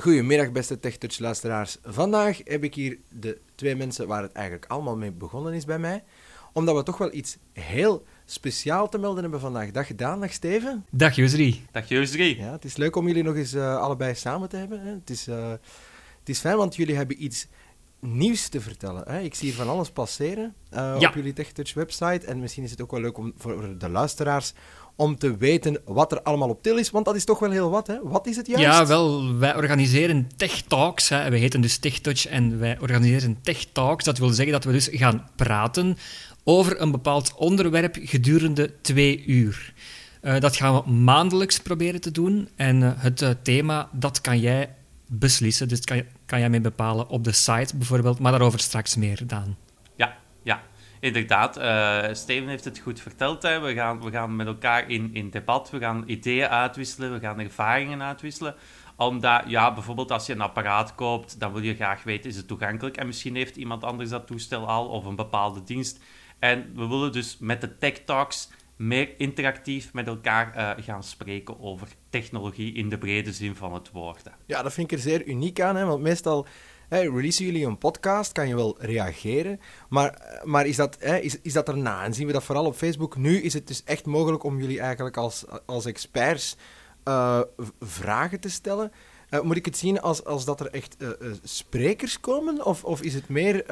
Goedemiddag, beste TechTouch luisteraars. Vandaag heb ik hier de twee mensen waar het eigenlijk allemaal mee begonnen is bij mij. Omdat we toch wel iets heel speciaal te melden hebben vandaag. Dag gedaan, dag Steven. Dag Jusri. Dag Jusri. Ja, het is leuk om jullie nog eens uh, allebei samen te hebben. Hè. Het, is, uh, het is fijn, want jullie hebben iets nieuws te vertellen. Hè? Ik zie hier van alles passeren uh, ja. op jullie TechTouch website. En misschien is het ook wel leuk om voor de luisteraars om te weten wat er allemaal op til is. Want dat is toch wel heel wat, hè? Wat is het juist? Ja, wel, wij organiseren Tech Talks. Hè. We heten dus Tech Touch en wij organiseren Tech Talks. Dat wil zeggen dat we dus gaan praten over een bepaald onderwerp gedurende twee uur. Uh, dat gaan we maandelijks proberen te doen. En uh, het thema, dat kan jij beslissen. Dus kan, kan jij mee bepalen op de site bijvoorbeeld. Maar daarover straks meer, Daan. Ja, ja. Inderdaad, uh, Steven heeft het goed verteld. Hè. We, gaan, we gaan met elkaar in, in debat, we gaan ideeën uitwisselen, we gaan ervaringen uitwisselen. Omdat, ja, bijvoorbeeld als je een apparaat koopt, dan wil je graag weten, is het toegankelijk? En misschien heeft iemand anders dat toestel al, of een bepaalde dienst. En we willen dus met de Tech Talks meer interactief met elkaar uh, gaan spreken over technologie in de brede zin van het woord. Ja, dat vind ik er zeer uniek aan, hè, want meestal Hey, releasen jullie een podcast, kan je wel reageren. Maar, maar is, dat, hey, is, is dat erna? En zien we dat vooral op Facebook. Nu is het dus echt mogelijk om jullie eigenlijk als, als experts uh, vragen te stellen. Uh, moet ik het zien als, als dat er echt uh, uh, sprekers komen? Of, of is het meer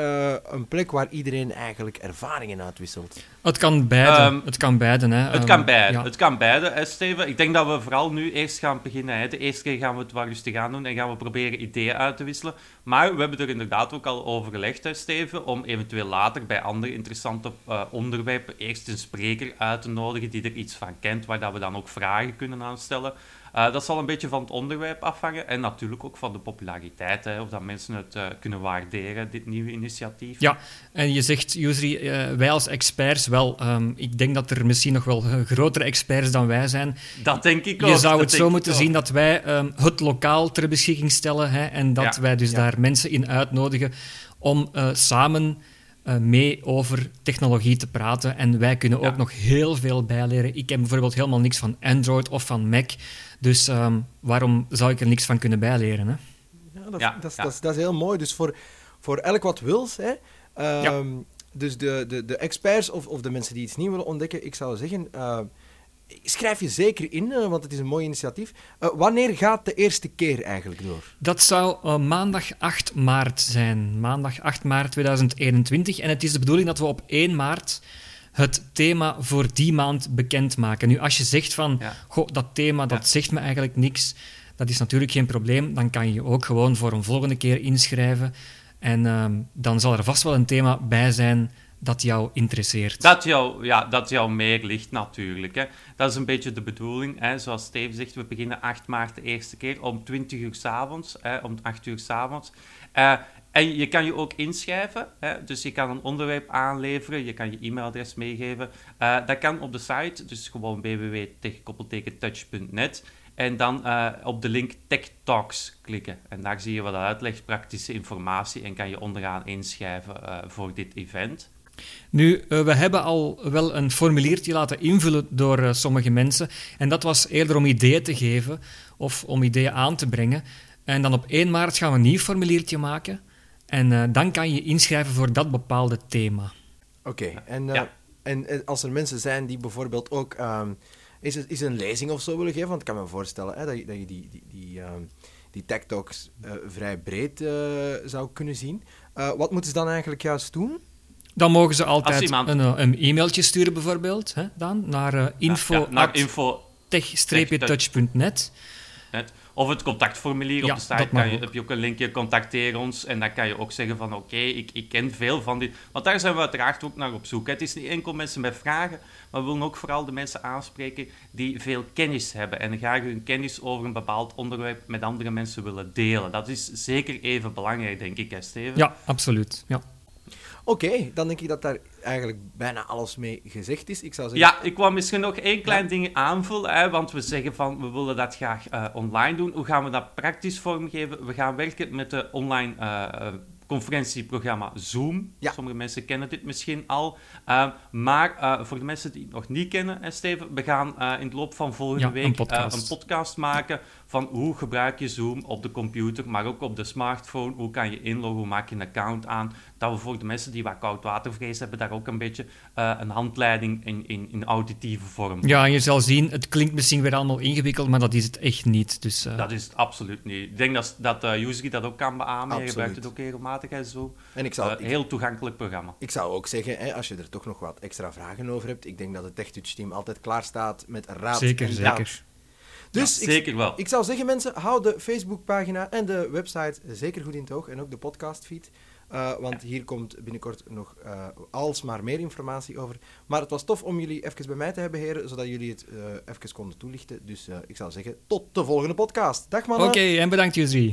een plek waar iedereen eigenlijk ervaringen uitwisselt? Het kan beide. Um, het kan beide, hè. Het um, kan beide. Ja. Het kan beide, hè, Steven. Ik denk dat we vooral nu eerst gaan beginnen. Hè. De eerste keer gaan we het wel rustig aan doen en gaan we proberen ideeën uit te wisselen. Maar we hebben er inderdaad ook al over gelegd, hè, Steven, om eventueel later bij andere interessante onderwerpen eerst een spreker uit te nodigen die er iets van kent, waar dat we dan ook vragen kunnen aanstellen. Uh, dat zal een beetje van het onderwerp afhangen en natuurlijk ook van de populariteit, hè, of dat mensen het uh, kunnen waarderen, dit nieuwe initiatief. Ja, en je zegt, Jusri, uh, wij als experts, wel, um, ik denk dat er misschien nog wel grotere experts dan wij zijn. Dat denk ik ook. Je zou het zo moeten zien dat wij um, het lokaal ter beschikking stellen hè, en dat ja, wij dus ja. daar mensen in uitnodigen om samen uh, mee over technologie te praten. En wij kunnen ja. ook nog heel veel bijleren. Ik heb bijvoorbeeld helemaal niks van Android of van Mac. Dus um, waarom zou ik er niks van kunnen bijleren? Hè? Ja, dat, ja, dat, ja. Dat, dat, is heel mooi. Dus voor, voor elk wat wils, hè, um, dus de, de, de experts of, of de mensen die iets nieuw willen ontdekken, ik zou zeggen, uh, schrijf je zeker in, uh, want het is een mooi initiatief. Uh, wanneer gaat de eerste keer eigenlijk door? Dat zou maandag 8 maart zijn. Maandag 8 maart 2021. En het is de bedoeling dat we op 1 maart het thema voor die maand bekendmaken. Nu, als je zegt van, ja. goh, dat thema, dat ja. zegt me eigenlijk niks, dat is natuurlijk geen probleem. Dan kan je je ook gewoon voor een volgende keer inschrijven. En uh, dan zal er vast wel een thema bij zijn dat jou interesseert. Dat jou, ja, dat jou meer ligt natuurlijk. Hè. Dat is een beetje de bedoeling. Hè. Zoals Steve zegt, we beginnen 8 maart de eerste keer om 20 uur s'avonds. Om 8 uur s'avonds. Uh, en je kan je ook inschrijven, hè? dus je kan een onderwerp aanleveren, je kan je e-mailadres meegeven. Uh, dat kan op de site, dus gewoon www.techkoppeltekentouch.net. En dan uh, op de link Tech Talks klikken. En daar zie je wat uitleg, praktische informatie en kan je onderaan inschrijven voor dit event. Nu, we hebben al wel een formuliertje laten invullen door sommige mensen. En dat was eerder om ideeën te geven of om ideeën aan te brengen. En dan op 1 maart gaan we een nieuw formuliertje maken. En uh, dan kan je inschrijven voor dat bepaalde thema. Oké, okay. en, uh, ja. en, en, als er mensen zijn die bijvoorbeeld ook um, is, is een lezing of zo willen geven, want ik kan me voorstellen hè, dat, je, dat je die, die, die, um, die tech talks uh, vrij breed zou kunnen zien. wat moeten ze dan eigenlijk juist doen? Dan mogen ze altijd iemand... een, een e-mailtje sturen bijvoorbeeld, hè, dan, naar info, ja, naar info tech-touch.net. Of het contactformulier ja, op de site kan je, heb je ook een linkje, contacteer ons. En dan kan je ook zeggen van oké, okay, ik, ik ken veel van dit. Want daar zijn we uiteraard ook naar op zoek. Het is niet enkel mensen met vragen, maar we willen ook vooral de mensen aanspreken die veel kennis hebben. En graag hun kennis over een bepaald onderwerp met andere mensen willen delen. Dat is zeker even belangrijk, denk ik, hè Steven? Ja, absoluut. Ja. Oké, okay, dan denk ik dat daar eigenlijk bijna alles mee gezegd is. Ik zou zeggen... Ja, ik wou misschien nog één klein ja. ding aanvullen, hè, want we zeggen van we willen dat graag uh, online doen. Hoe gaan we dat praktisch vormgeven? We gaan werken met de online uh, conferentieprogramma Zoom. Ja. Sommige mensen kennen dit misschien al. Uh, maar uh, voor de mensen die het nog niet kennen, hè, Steven, we gaan uh, in de loop van volgende ja, week een podcast. een podcast maken van hoe gebruik je Zoom op de computer, maar ook op de smartphone. Hoe kan je inloggen, hoe maak je een account aan. Dat we voor de mensen die wat koudwatervrees hebben, daar ook een beetje uh, een handleiding in, in, in auditieve vorm. Ja, en je zal zien, het klinkt misschien weer allemaal ingewikkeld, maar dat is het echt niet. Dus, uh... Dat is het absoluut niet. Ik denk dat, dat uh, Usery dat ook kan beamen. Je gebruikt het ook regelmatig en zo. En ik zal, heel toegankelijk programma. Ik zou ook zeggen, hè, als je er toch nog wat extra vragen over hebt, ik denk dat het TechTouch team altijd klaar staat met raad zeker, en Zeker, Dus ja, zeker wel. Ik zou zeggen, mensen, hou de Facebookpagina en de website zeker goed in het oog. En ook de podcastfeed. Uh, want ja. hier komt binnenkort nog uh, alsmaar meer informatie over. Maar het was tof om jullie even bij mij te hebben, heren, zodat jullie het uh, even konden toelichten. Dus ik zou zeggen, tot de volgende podcast. Dag mannen. Oké, okay, en bedankt jullie.